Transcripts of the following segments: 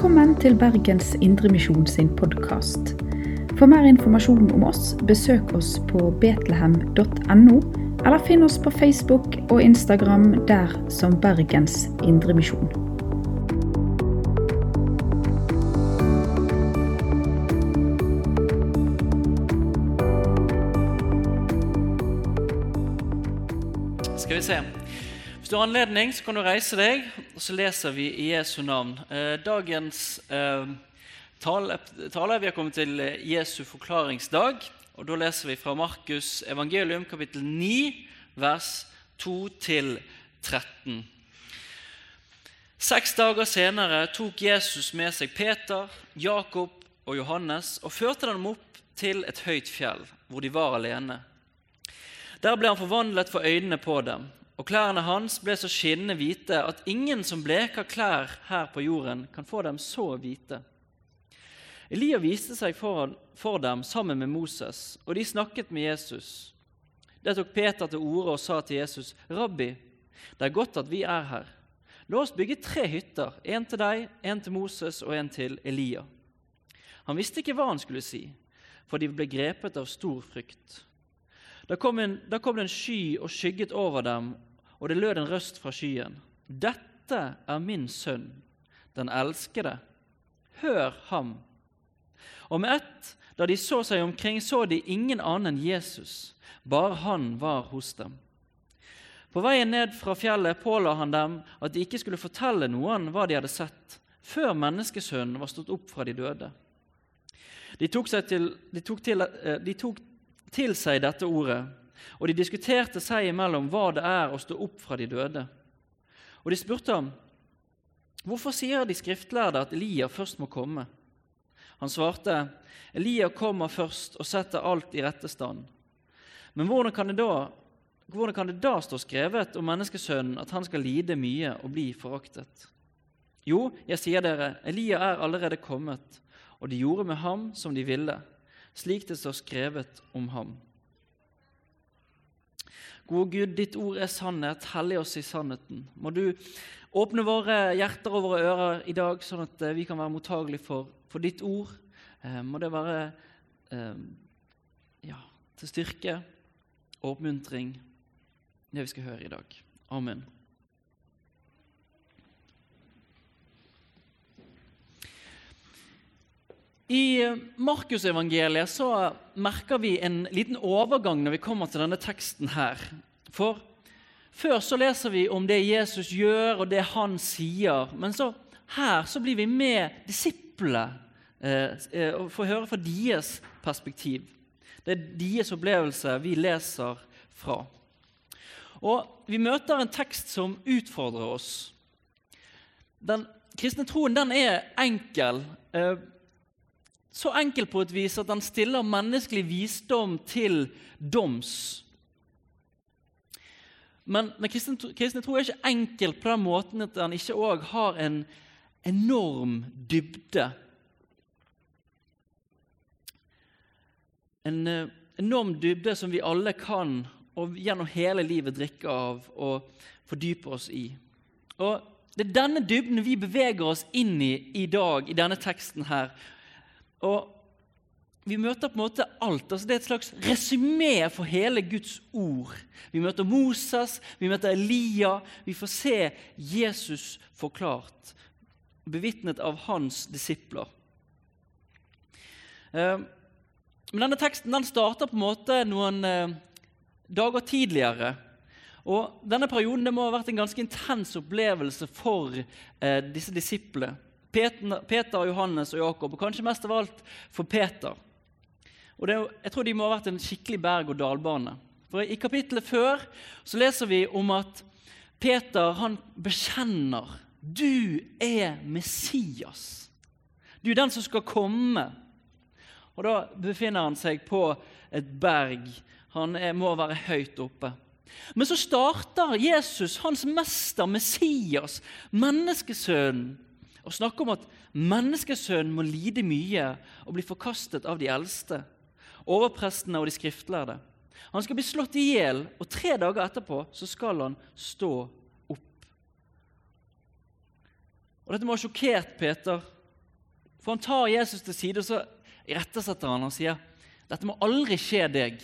Velkommen til Bergens Indremisjon sin podkast. For mer informasjon om oss, besøk oss på betlehem.no, eller finn oss på Facebook og Instagram der som Bergens Indremisjon. Skal vi se. Hvis du har anledning, så kan du reise deg, og så leser vi i Jesu navn. Eh, dagens eh, tale, Vi har kommet til eh, Jesu forklaringsdag. og Da leser vi fra Markus evangelium kapittel 9, vers 2-13. Seks dager senere tok Jesus med seg Peter, Jakob og Johannes og førte dem opp til et høyt fjell, hvor de var alene. Der ble han forvandlet for øynene på dem, og klærne hans ble så skinnende hvite at ingen som bleker klær her på jorden, kan få dem så hvite. Elia viste seg for, for dem sammen med Moses, og de snakket med Jesus. Der tok Peter til orde og sa til Jesus, 'Rabbi, det er godt at vi er her. La oss bygge tre hytter, en til deg, en til Moses og en til Elia.' Han visste ikke hva han skulle si, for de ble grepet av stor frykt. Da kom, en, da kom det en sky og skygget over dem, og det lød en røst fra skyen. Dette er min sønn, den elskede. Hør ham. Og med ett, da de så seg omkring, så de ingen annen enn Jesus. Bare han var hos dem. På veien ned fra fjellet påla han dem at de ikke skulle fortelle noen hva de hadde sett, før menneskesønnen var stått opp fra de døde. De tok, til, de tok, til, de tok til seg dette ordet, og de diskuterte seg imellom hva det er å stå opp fra de døde. Og de spurte ham, 'Hvorfor sier de skriftlærde at Elia først må komme?' Han svarte, 'Elia kommer først og setter alt i rette stand.' Men hvordan kan, da, hvordan kan det da stå skrevet om menneskesønnen at han skal lide mye og bli foraktet? Jo, jeg sier dere, Elia er allerede kommet, og de gjorde med ham som de ville slik det står skrevet om ham. Gode Gud, ditt ord er sannhet. Hellig oss i sannheten. Må du åpne våre hjerter og våre ører i dag, sånn at eh, vi kan være mottagelige for, for ditt ord. Eh, må det være eh, ja, til styrke og oppmuntring, det vi skal høre i dag. Amen. I Markusevangeliet så merker vi en liten overgang når vi kommer til denne teksten her. For før så leser vi om det Jesus gjør, og det han sier. Men så, her så blir vi med disiplene eh, eh og får høre fra deres perspektiv. Det er deres opplevelse vi leser fra. Og Vi møter en tekst som utfordrer oss. Den kristne troen den er enkel. Eh, så enkel på et vis at han stiller menneskelig visdom til doms. Men, men kristne, kristne tro er ikke enkel på den måten at han ikke òg har en enorm dybde. En uh, enorm dybde som vi alle kan og gjennom hele livet drikke av og fordype oss i. Og Det er denne dybden vi beveger oss inn i i dag, i denne teksten her. Og vi møter på en måte alt. altså Det er et slags resymé for hele Guds ord. Vi møter Moses, vi møter Elia. Vi får se Jesus forklart, bevitnet av hans disipler. Eh, men denne teksten den starter på en måte noen eh, dager tidligere. Og Denne perioden det må ha vært en ganske intens opplevelse for eh, disse disiplene. Peter, Johannes og Jakob, og kanskje mest av alt for Peter. Og det, jeg tror de må ha vært en skikkelig berg-og-dal-bane. For I kapittelet før så leser vi om at Peter han bekjenner du er Messias. Du er den som skal komme. Og Da befinner han seg på et berg. Han er, må være høyt oppe. Men så starter Jesus, hans mester, Messias, menneskesønnen, og snakker om at menneskesønnen må lide mye og bli forkastet av de eldste, overprestene og de skriftlærde. Han skal bli slått i hjel, og tre dager etterpå så skal han stå opp. Og Dette må ha sjokkert Peter, for han tar Jesus til side og så irettesetter han og sier dette må aldri skje deg.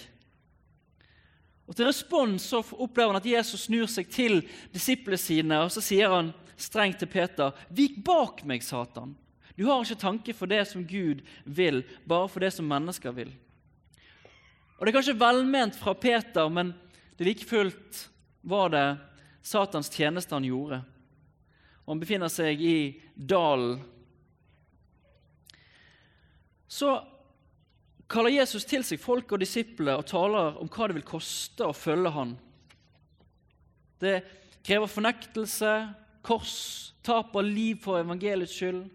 Og Til respons så opplever han at Jesus snur seg til disiplene sine og så sier han strengt til Peter.: Vik bak meg, Satan. Du har ikke tanke for det som Gud vil, bare for det som mennesker vil. Og Det er kanskje velment fra Peter, men det like fullt var det Satans tjeneste han gjorde. Og Han befinner seg i dalen. Så kaller Jesus til seg folk og disipler og taler om hva det vil koste å følge han. Det krever fornektelse, kors, tap av liv for evangeliets skyld.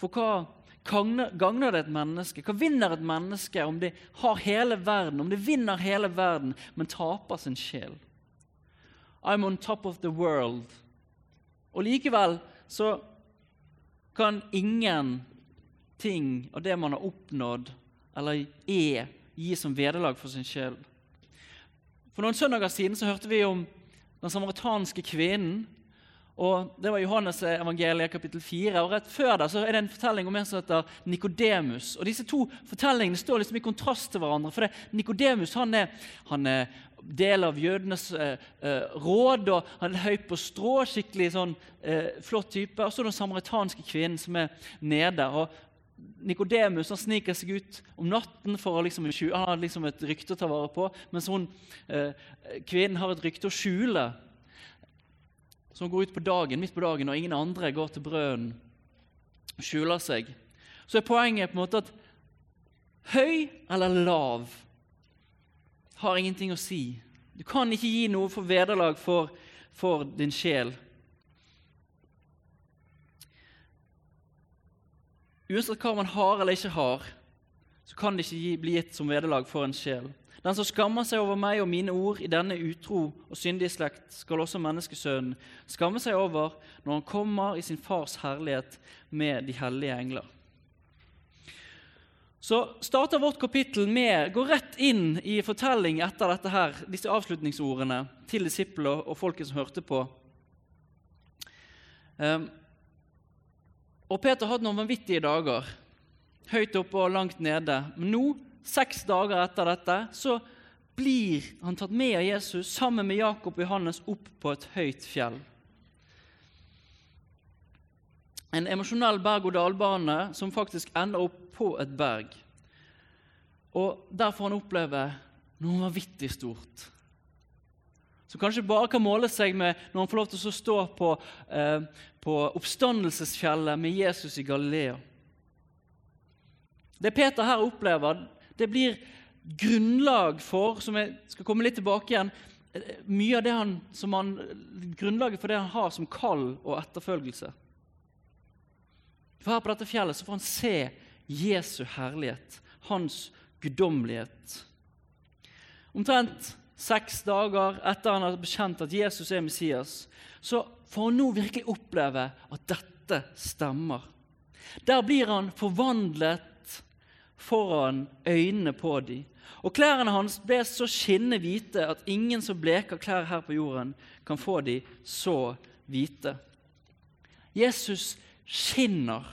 For hva gagner det et menneske? Hva vinner et menneske om det har hele verden, om det vinner hele verden, men taper sin sjel? I'm on top of the world. Og likevel så kan ingenting av det man har oppnådd, eller er, gi som vederlag for sin sjel. For noen søndager siden så hørte vi om den samaritanske kvinnen. Og Det var Johannes evangeliet kapittel 4. og Rett før der så er det en fortelling om en som heter Nikodemus. Og disse to fortellingene står liksom i kontrast til hverandre. for Nikodemus han er, han er del av jødenes eh, eh, råd, og han er høy på strå. Skikkelig sånn, eh, flott type. Og så den samaritanske kvinnen som er nede. og Nikodemus sniker seg ut om natten for liksom, han har liksom et rykte å ta vare på, mens hun, eh, kvinnen har et rykte å skjule. Hun går ut på dagen, midt på dagen, og ingen andre går til brønnen og skjuler seg. Så er poenget på en måte at høy eller lav har ingenting å si. Du kan ikke gi noe for vederlag for, for din sjel. Uansett hva man har eller ikke har, så kan det ikke bli gitt som vederlag for en sjel. Den som skammer seg over meg og mine ord i denne utro og syndige slekt, skal også menneskesønnen skamme seg over når han kommer i sin fars herlighet med de hellige engler. Så starter vårt kapittel med Gå rett inn i fortelling etter dette her, disse avslutningsordene til disipler og folket som hørte på. Um, og Peter hadde noen vanvittige dager, høyt oppe og langt nede. Men nå, seks dager etter dette, så blir han tatt med av Jesus sammen med Jakob og Johannes opp på et høyt fjell. En emosjonell berg-og-dal-bane som faktisk ender opp på et berg. Og Der får han oppleve noe vanvittig stort som kanskje bare kan måle seg med når han får lov til å stå på, eh, på oppstandelsesfjellet med Jesus i Galilea. Det Peter her opplever, det blir grunnlag for, som jeg skal komme litt tilbake igjen, mye av det han, som han, grunnlaget for det han har som kall og etterfølgelse. For Her på dette fjellet så får han se Jesu herlighet, hans guddommelighet. Omtrent seks dager etter han har bekjent at Jesus er Messias, så får han nå virkelig oppleve at dette stemmer. Der blir han forvandlet foran øynene på dem. Og klærne hans ble så skinnende hvite at ingen som bleker klær her på jorden, kan få dem så hvite. Jesus skinner.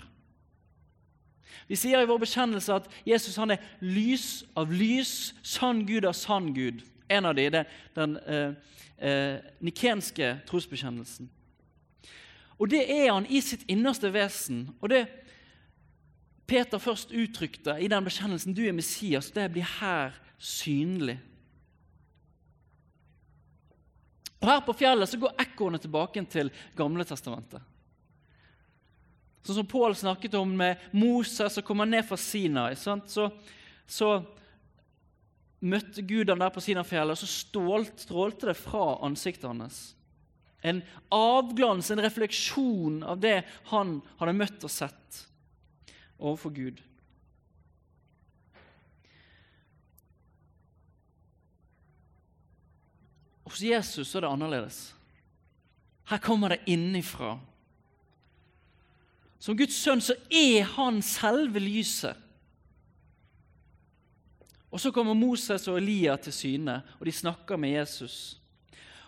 Vi sier i vår bekjennelse at Jesus han er lys av lys, sann Gud av sann Gud. En av dem er den eh, eh, nikenske trosbekjennelsen. Og det er han i sitt innerste vesen. Og det Peter først uttrykte i den bekjennelsen 'Du er Messias', det blir her synlig. Og Her på fjellet så går ekkoene tilbake til Gamle testamentet. Sånn som Pål snakket om med Moses som kommer ned fra Sinai. Så, så møtte Gud ham der på Sinafjellet, og så stålt, strålte det fra ansiktet hans. En avglans, en refleksjon av det han hadde møtt og sett overfor Gud. Hos Jesus er det annerledes. Her kommer det innifra. Som Guds sønn så er han selve lyset. Og Så kommer Moses og Elia til syne, og de snakker med Jesus.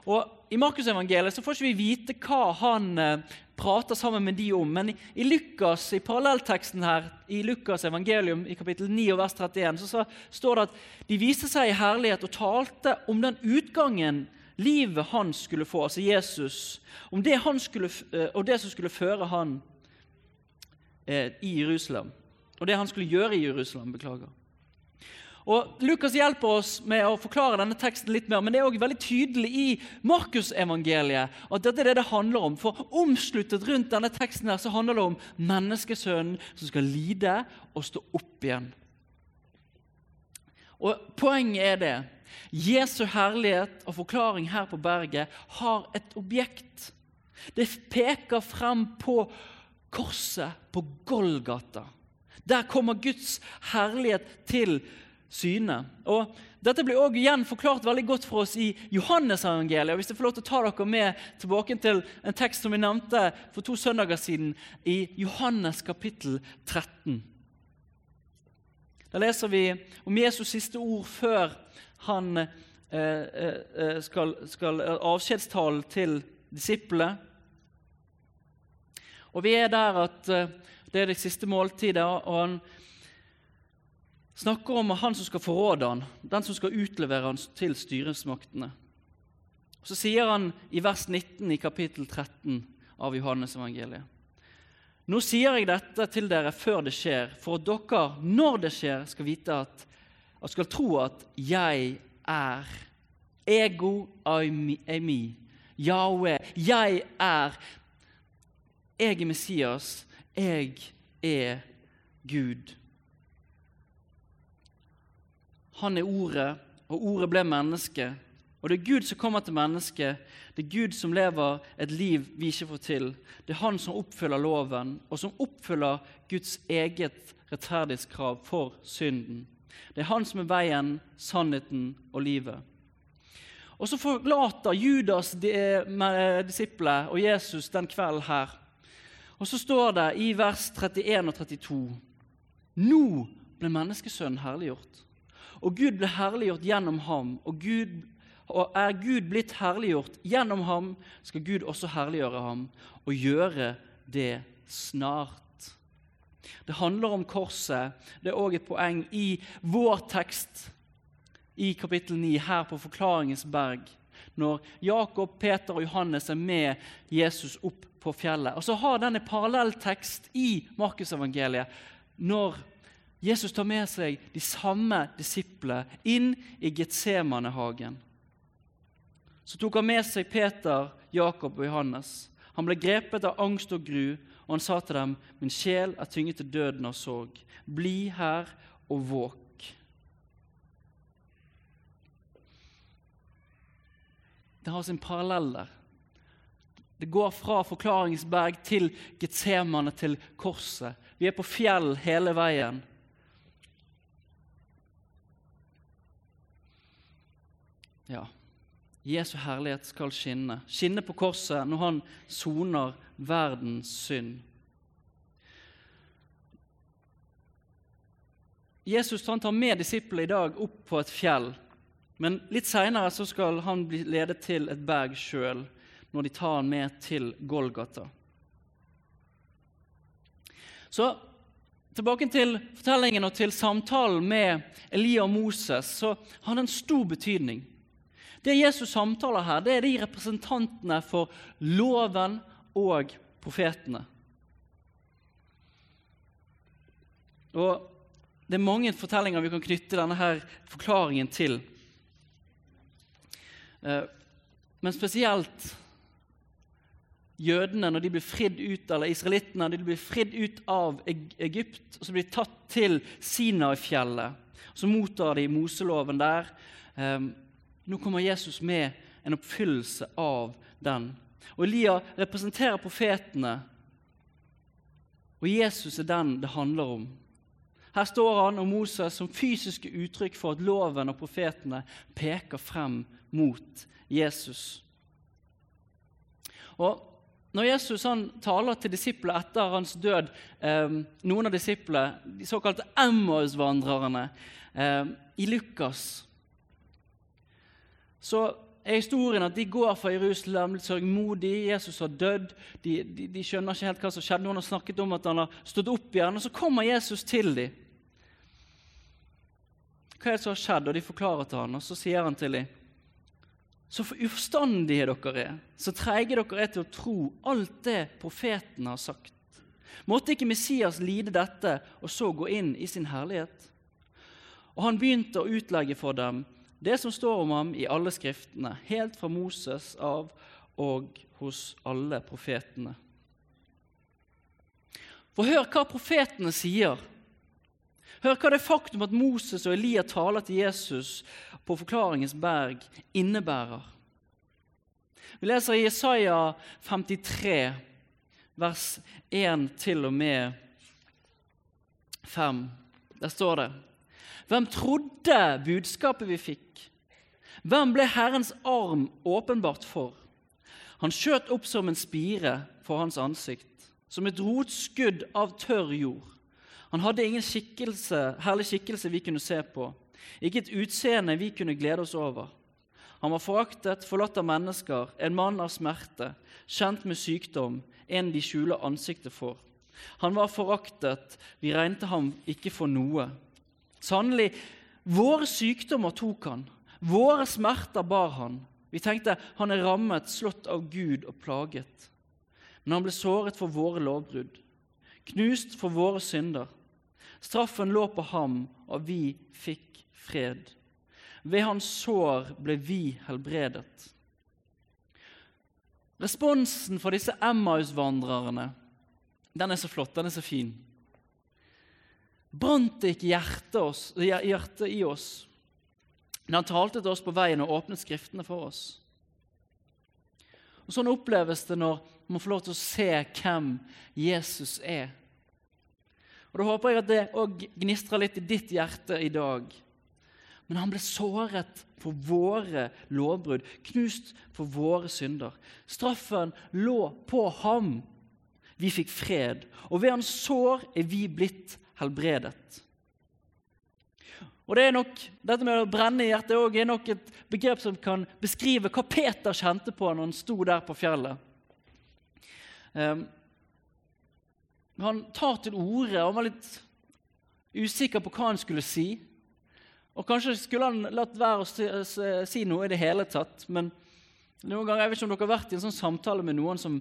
Og I Markusevangeliet får ikke vi vite hva han eh, prater sammen med de om. Men i, i Lukas, i parallellteksten her, i Lukas evangelium i kapittel 9 og vers 31 så, så står det at de viste seg i herlighet og talte om den utgangen livet han skulle få, altså Jesus, om det, skulle, eh, og det som skulle føre han eh, i Jerusalem. Og det han skulle gjøre i Jerusalem. beklager. Og Lukas hjelper oss med å forklare denne teksten litt mer, men det er også veldig tydelig i Markusevangeliet at dette er det det handler om. For omsluttet rundt denne teksten her, så handler det om menneskesønnen som skal lide og stå opp igjen. Og Poenget er det. Jesu herlighet og forklaring her på berget har et objekt. Det peker frem på korset på Golgata. Der kommer Guds herlighet til syne. Og dette blir også igjen forklart veldig godt for oss i Johannes-evangeliet. Hvis jeg får lov til å ta dere med tilbake til en tekst som vi nevnte for to søndager siden, i Johannes kapittel 13. Da leser vi om Jesus' siste ord før han eh, eh, skal, skal avskjedstale til disiplene. Og vi er der at eh, det er det siste måltidet, og han snakker om han som skal forråde han, den som skal utlevere han til styresmaktene. Så sier han i vers 19 i kapittel 13 av Johannes evangeliet. Nå sier jeg dette til dere før det skjer, for at dere, når det skjer, skal vite at, at skal tro at jeg er. Ego eimi. Yahweh. Jeg er. Jeg er Messias. Jeg er Gud. Han er Ordet, og Ordet ble menneske. Og det er Gud som kommer til mennesket. Det er Gud som lever et liv vi ikke får til. Det er Han som oppfyller loven, og som oppfyller Guds eget rettferdighetskrav for synden. Det er Han som er veien, sannheten og livet. Og Så forlater Judas disiplene og Jesus den kvelden her. Og Så står det i vers 31 og 32.: Nå ble menneskesønnen herliggjort. Og Gud ble herliggjort gjennom ham. Og, Gud, og er Gud blitt herliggjort gjennom ham, skal Gud også herliggjøre ham og gjøre det snart. Det handler om korset. Det er òg et poeng i vår tekst i kapittel 9, her på Forklaringens berg, når Jakob, Peter og Johannes er med Jesus opp på fjellet. Og så har den en parallelltekst i Markusevangeliet når Jesus tar med seg de samme disiplene inn i Getsemanehagen. Så tok han med seg Peter, Jakob og Johannes. Han ble grepet av angst og gru, og han sa til dem, 'Min sjel er tynget til døden av sorg. Bli her og våk.' Det har sin parallell der. Det går fra Forklaringsberg til Getsemane, til korset. Vi er på fjell hele veien. Ja, Jesu herlighet skal skinne. Skinne på korset når han soner verdens synd. Jesus han tar med disiplene i dag opp på et fjell. Men litt seinere skal han bli ledet til et berg sjøl, når de tar han med til Golgata. Så Tilbake til fortellingen og til samtalen med Elia og Moses så har den en stor betydning. Det Jesus samtaler her, det er de representantene for loven og profetene. Og Det er mange fortellinger vi kan knytte denne her forklaringen til. Eh, men spesielt jødene når de blir fridd ut, eller israelittene når de blir fridd ut av Egypt og så blir de tatt til Sinai-fjellet. Så mottar de Moseloven der. Nå kommer Jesus med en oppfyllelse av den. Og Elia representerer profetene, og Jesus er den det handler om. Her står han og Moses som fysiske uttrykk for at loven og profetene peker frem mot Jesus. Og når Jesus taler til disiplene etter hans død, eh, noen av disiplene, de såkalte Emmaus-vandrerne, eh, i Lukas så er historien at de går fra Jerusalem sørgmodig. Jesus har dødd. De, de, de, skjønner ikke helt hva som skjedde. Noen har snakket om at han har stått opp igjen. Og så kommer Jesus til dem. Hva er det som har skjedd? Og de forklarer til han, og så sier han til dem så for uforstandige dere er, så treige dere er til å tro alt det profeten har sagt. Måtte ikke Messias lide dette og så gå inn i sin herlighet? Og han begynte å utlegge for dem det som står om ham i alle skriftene, helt fra Moses av og hos alle profetene. For hør hva profetene sier. Hør hva det faktum at Moses og Elia taler til Jesus på Forklaringens berg, innebærer. Vi leser i Jesaja 53, vers 1 til og med 5. Der står det Hvem trodde budskapet vi fikk? Hvem ble Herrens arm åpenbart for? Han skjøt opp som en spire for hans ansikt, som et rotskudd av tørr jord. Han hadde ingen skikkelse, herlig skikkelse vi kunne se på, ikke et utseende vi kunne glede oss over. Han var foraktet, forlatt av mennesker, en mann av smerte, kjent med sykdom, en de skjuler ansiktet for. Han var foraktet, vi regnet ham ikke for noe. Sannelig, våre sykdommer tok han, våre smerter bar han. Vi tenkte han er rammet, slått av Gud og plaget. Men han ble såret for våre lovbrudd, knust for våre synder. Straffen lå på ham, og vi fikk fred. Ved hans sår ble vi helbredet. Responsen for disse Emmaus-vandrerne den er så flott, den er så fin. Brant det ikke hjertet, oss, hjertet i oss når han talte til oss på veien og åpnet Skriftene for oss? Og Sånn oppleves det når man får lov til å se hvem Jesus er. Og Da håper jeg at det òg gnistrer litt i ditt hjerte i dag. Men han ble såret for våre lovbrudd, knust for våre synder. Straffen lå på ham. Vi fikk fred, og ved hans sår er vi blitt helbredet. Og det er nok, Dette med å brenne i hjertet er nok et begrep som kan beskrive hva Peter kjente på når han sto der på fjellet. Um, han tar til orde og var litt usikker på hva han skulle si. Og Kanskje skulle han latt være å si noe i det hele tatt. Men noen ganger, jeg vet ikke om dere har vært i en sånn samtale med noen som,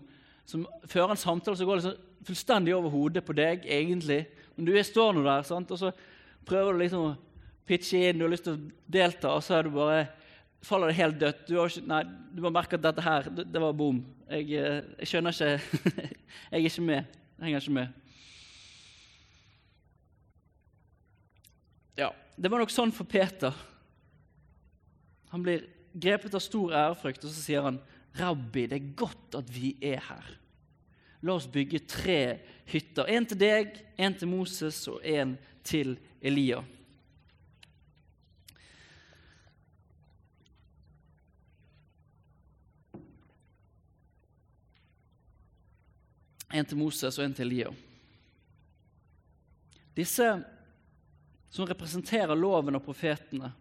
som fører en samtale som går liksom fullstendig over hodet på deg, egentlig. Men du står nå der, sant? og så prøver du liksom å pitche inn, du har lyst til å delta, og så er du bare, faller det helt dødt. Du, ikke, nei, du må merke at dette her, det, det var bom. Jeg, eh, jeg, skjønner ikke Jeg er ikke med. Jeg henger ikke med. Ja, Det var nok sånn for Peter. Han blir grepet av stor ærefrykt, og så sier han, 'Rabbi, det er godt at vi er her.' La oss bygge tre hytter. En til deg, en til Moses og en til Elia. En til Moses og en til Elia. Disse som representerer loven og profetene.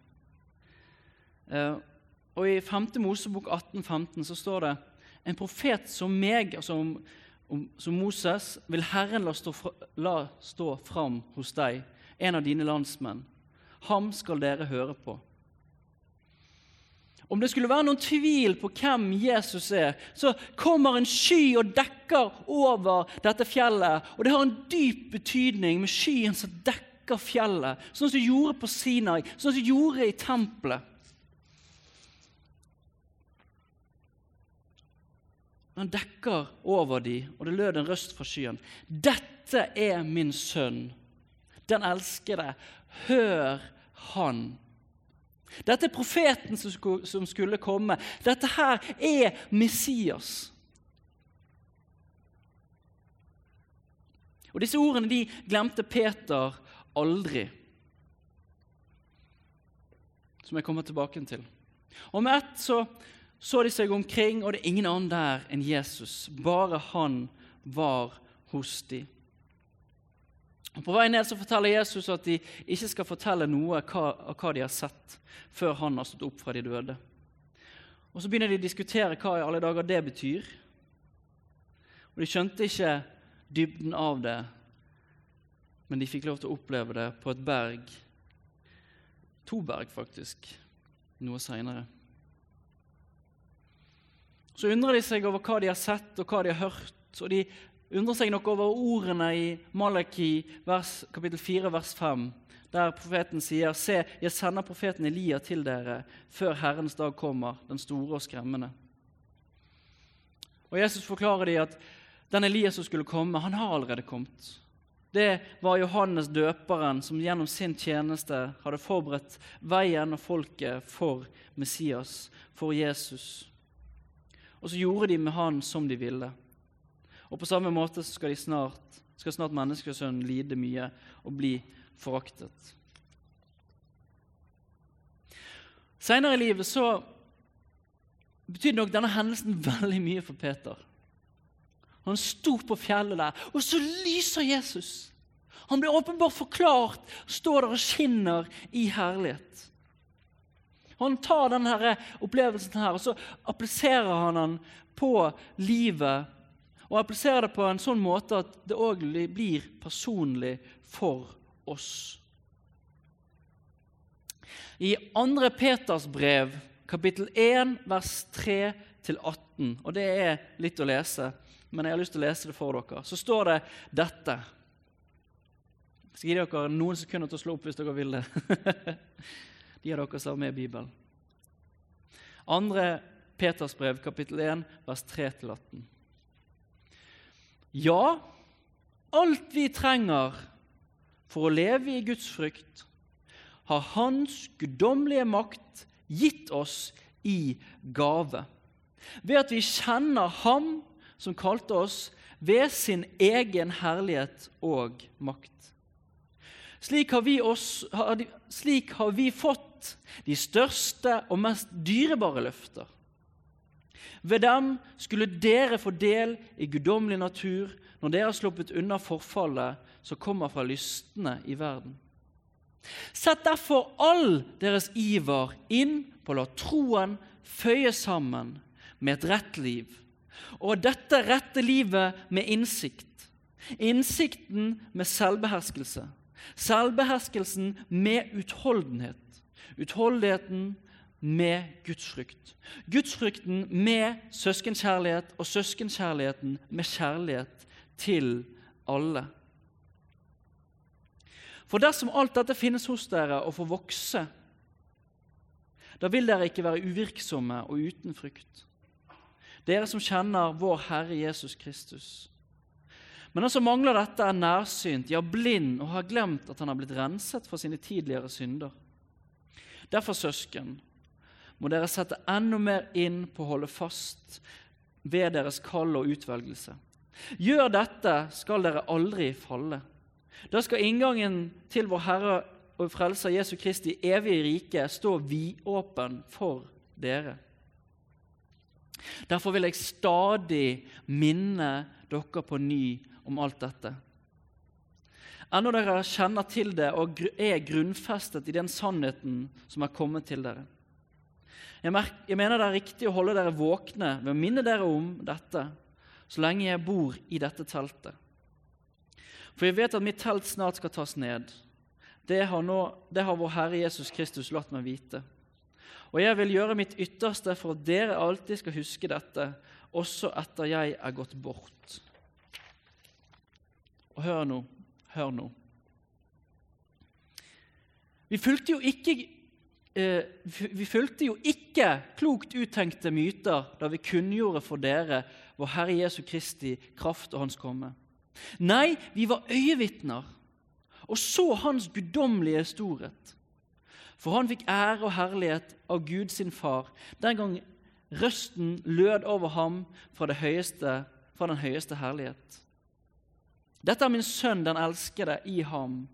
Eh, og I 5. Mosebok 18, 15 så står det en profet som meg, altså som Moses, vil Herren la stå, la stå fram hos deg, en av dine landsmenn. Ham skal dere høre på. Om det skulle være noen tvil på hvem Jesus er, så kommer en sky og dekker over dette fjellet. Og det har en dyp betydning med skyen som dekker fjellet, sånn som det gjorde på Sinai, sånn som det gjorde i tempelet. Han dekker over dem, og det lød en røst fra skyen. 'Dette er min sønn, den elskede. Hør han.' Dette er profeten som skulle komme. Dette her er Messias. Og Disse ordene de glemte Peter aldri, som jeg kommer tilbake til. Og med ett så så de seg omkring, og det er ingen annen der enn Jesus. Bare han var hos dem. Og På vei ned så forteller Jesus at de ikke skal fortelle noe av hva, de har sett, før han har stått opp fra de døde. Og Så begynner de å diskutere hva i alle dager det betyr. Og De skjønte ikke dybden av det, men de fikk lov til å oppleve det på et berg. To berg, faktisk, noe seinere. Så undrer de seg over hva de har sett og hva de har hørt. Og de undrer seg nok over ordene i Malaki vers, kapittel 4, vers 5, der profeten sier, Se, jeg sender profeten Elia til dere før Herrens dag kommer, den store og skremmende. Og Jesus forklarer de at den Elias som skulle komme, han har allerede kommet. Det var Johannes døperen som gjennom sin tjeneste hadde forberedt veien og folket for Messias, for Jesus. Og så gjorde de med han som de ville. Og på samme måte skal, snart, skal snart menneskesønnen lide mye og bli foraktet. Seinere i livet så betydde nok denne hendelsen veldig mye for Peter. Han sto på fjellet der, og så lyser Jesus. Han blir åpenbart forklart, står der og skinner i herlighet. Han tar denne opplevelsen her, og så appliserer han den på livet. Og appliserer det på en sånn måte at det òg blir personlig for oss. I 2. Peters brev, kapittel 1, vers 3-18, og det er litt å lese men jeg har lyst til å lese det for dere. Så står det dette. Jeg skal gi dere noen sekunder til å slå opp hvis dere vil det. De av dere som har med Bibelen. Andre Peters brev, kapittel 1, vers 3-18. Ja, alt vi trenger for å leve i Guds frykt, har Hans guddommelige makt gitt oss i gave, ved at vi kjenner Ham som kalte oss ved sin egen herlighet og makt. Slik har vi, oss, slik har vi fått de største og mest dyrebare løfter. Ved dem skulle dere få del i guddommelig natur når dere har sluppet unna forfallet som kommer fra lystne i verden. Sett derfor all deres iver inn på å la troen føye sammen med et rett liv og dette rette livet med innsikt. Innsikten med selvbeherskelse. Selvbeherskelsen med utholdenhet. Utholdenheten med gudsfrykt. Gudsfrykten med søskenkjærlighet, og søskenkjærligheten med kjærlighet til alle. For dersom alt dette finnes hos dere og får vokse, da vil dere ikke være uvirksomme og uten frykt dere som kjenner vår Herre Jesus Kristus. Men han som mangler dette, er nærsynt, ja, blind, og har glemt at han har blitt renset for sine tidligere synder. Derfor, søsken, må dere sette enda mer inn på å holde fast ved deres kall og utvelgelse. Gjør dette, skal dere aldri falle. Da skal inngangen til vår Herre og Frelser Jesu Kristi evige rike stå vidåpen for dere. Derfor vil jeg stadig minne dere på ny om alt dette. Ennå dere kjenner til det og er grunnfestet i den sannheten som er kommet til dere. Jeg, mener det er riktig å holde dere våkne ved å minne dere om dette så lenge jeg bor i dette teltet. For jeg vet at mitt telt snart skal tas ned. Det har, nå, det har vår Herre Jesus Kristus latt meg vite. Og jeg vil gjøre mitt ytterste for at dere alltid skal huske dette, også etter jeg er gått bort. Og hør nå, hør nå. Vi fulgte jo ikke, eh, fulgte jo ikke klokt uttenkte myter da vi kunngjorde for dere vår Herre Jesu Kristi kraft og Hans komme. Nei, vi var øyevitner og så Hans guddommelige storhet. For han fikk ære og herlighet av Gud sin far den gang røsten lød over ham fra, høyeste, fra den høyeste herlighet. Dette er min sønn, den elskede, i ham.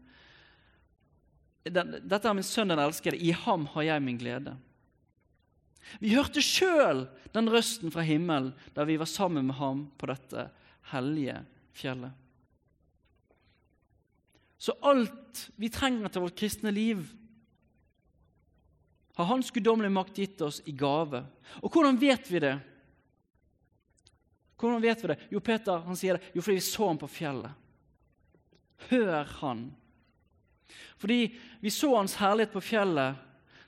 Dette er min sønn, den elskede, i ham har jeg min glede. Vi hørte sjøl den røsten fra himmelen da vi var sammen med ham på dette hellige fjellet. Så alt vi trenger til vårt kristne liv, har Hans guddommelige makt gitt oss i gave. Og hvordan vet vi det? Hvordan vet vi det? Jo, Peter han sier det jo fordi vi så ham på fjellet. Hør han. Fordi vi så hans herlighet på fjellet,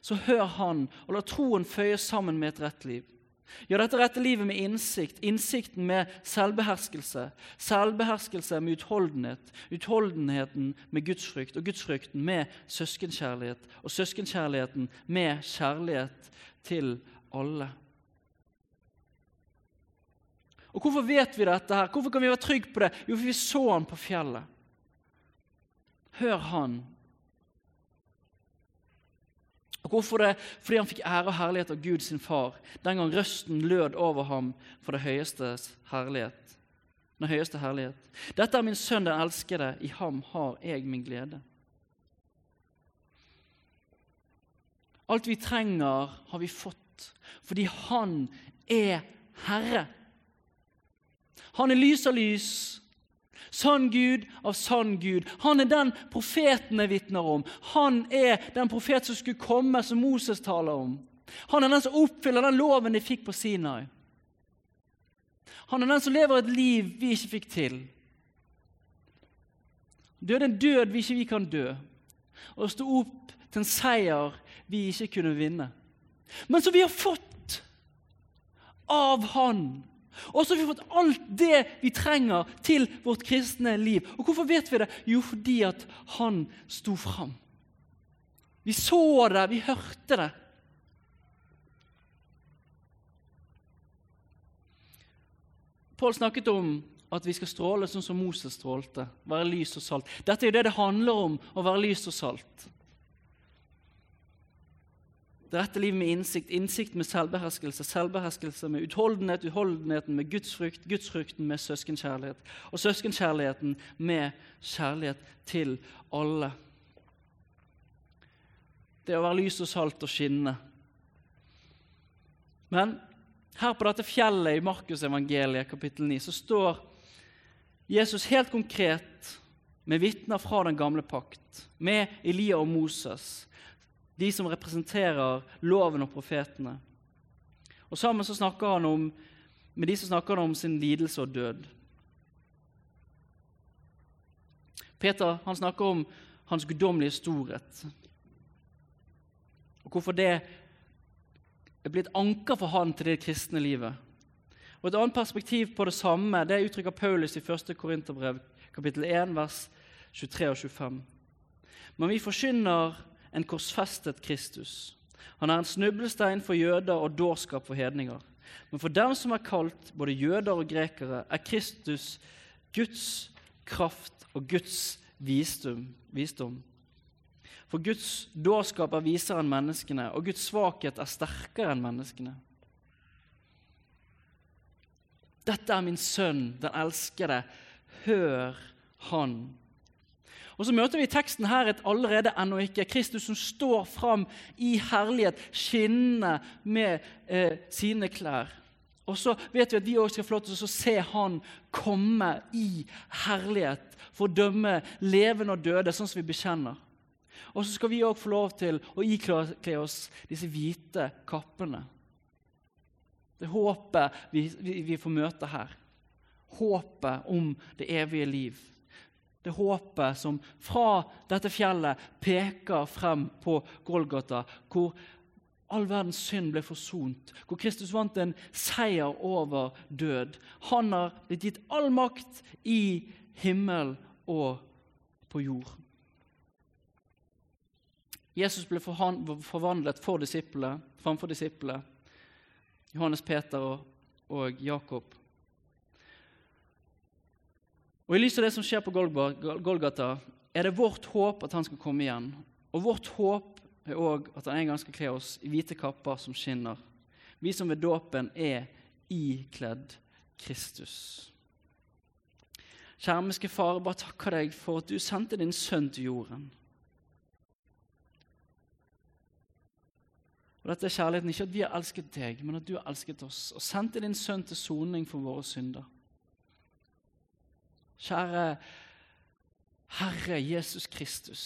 så hør han, og la troen føye sammen med et rett liv. Gjør dette rette livet med innsikt, innsikten med selvbeherskelse, selvbeherskelse med utholdenhet, utholdenheten med gudsfrykt og gudsfrykten med søskenkjærlighet, og søskenkjærligheten med kjærlighet til alle. Og Hvorfor vet vi dette? her? Hvorfor kan vi være trygge på det? Jo, for vi så han på fjellet. Hør han. Og Hvorfor det? Fordi han fikk ære og herlighet av Gud sin far den gang røsten lød over ham for det høyeste herlighet. Den høyeste herlighet. Dette er min sønn, den elskede. I ham har jeg min glede. Alt vi trenger, har vi fått fordi han er Herre. Han er lys av lys, sann Gud av sann Gud. Han er den profetene vitner om. Han er den profet som skulle komme, som Moses taler om. Han er den som oppfyller den loven de fikk på Sinai. Han er den som lever et liv vi ikke fikk til. Døde en død vi ikke vi kan dø, og stå opp til en seier vi ikke kunne vinne. Men som vi har fått av Han og så har vi fått alt det vi trenger til vårt kristne liv. Og Hvorfor vet vi det? Jo, fordi at han sto fram. Vi så det, vi hørte det. Pål snakket om at vi skal stråle sånn som Moses strålte. Være lys og salt. Dette er jo det det handler om, å være lys og salt. Det rette livet med innsikt, innsikt med selvbeherskelse, selvbeherskelse med utholdenhet, utholdenheten med gudsfrykt, gudsfrykten med søskenkjærlighet, og søskenkjærligheten med kjærlighet til alle. Det å være lys og salt og skinne. Men her på dette fjellet i Markusevangeliet kapittel 9 så står Jesus helt konkret med vitner fra den gamle pakt, med Elia og Moses de som representerer loven og profetene. Og Sammen så snakker han om, med de som snakker om sin lidelse og død. Peter han snakker om hans guddommelige storhet. Og hvorfor det er blitt anker for han til det kristne livet. Og Et annet perspektiv på det samme det uttrykker Paulus i 1. Korinterbrev kapittel 1, vers 23 og 25. Men vi forkynner en korsfestet Kristus. Han er en snublestein for jøder og dårskap for hedninger. Men for dem som er kalt, både jøder og grekere, er Kristus Guds kraft og Guds visdom. visdom. For Guds dårskap er visere enn menneskene, og Guds svakhet er sterkere enn menneskene. Dette er min sønn, den elskede. Hør han. Og Så møter vi i teksten her et allerede ennå ikke Kristus som står fram i herlighet, skinnende med eh, sine klær. Og så vet vi at vi også skal få lov til å se Han komme i herlighet for å dømme levende og døde, sånn som vi bekjenner. Og så skal vi òg få lov til å ikle oss disse hvite kappene. Det håpet vi, vi, vi får møte her. Håpet om det evige liv. Det håpet som fra dette fjellet peker frem på Golgata, hvor all verdens synd ble forsont, hvor Kristus vant en seier over død. Han har blitt gitt all makt i himmel og på jord. Jesus ble forvandlet for disiplene, framfor disiplene, Johannes Peter og Jakob. Og I lys av det som skjer på Golgata, er det vårt håp at han skal komme igjen. Og vårt håp er òg at han en gang skal kle oss i hvite kapper som skinner. Vi som ved dåpen er ikledd Kristus. Kjermiske Far, bare takker deg for at du sendte din sønn til jorden. Og Dette er kjærligheten, ikke at vi har elsket deg, men at du har elsket oss og sendte din sønn til soning for våre synder. Kjære Herre Jesus Kristus.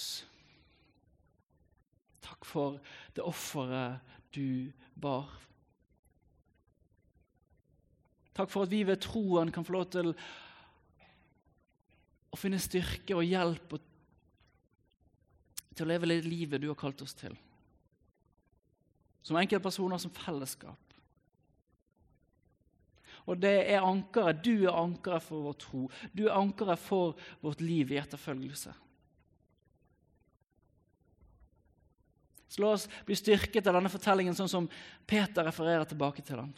Takk for det offeret du bar. Takk for at vi ved troen kan få lov til å finne styrke og hjelp og til å leve det livet du har kalt oss til. Som enkeltpersoner, som fellesskap. Og det er ankeret. Du er ankeret for vår tro. Du er ankeret for vårt liv i etterfølgelse. Så la oss bli styrket av denne fortellingen sånn som Peter refererer tilbake til den.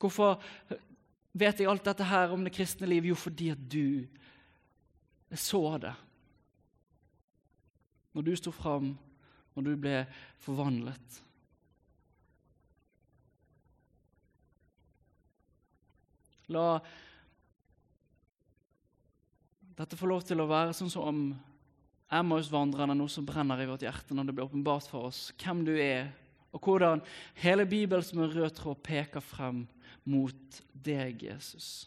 Hvorfor vet jeg alt dette her om det kristne liv? Jo, fordi at du så det. Når du sto fram, når du ble forvandlet. La dette få lov til å være sånn som Emmaus-vandrerne, noe som brenner i vårt hjerte når det blir åpenbart for oss hvem du er, og hvordan hele Bibelen som en rød tråd peker frem mot deg, Jesus.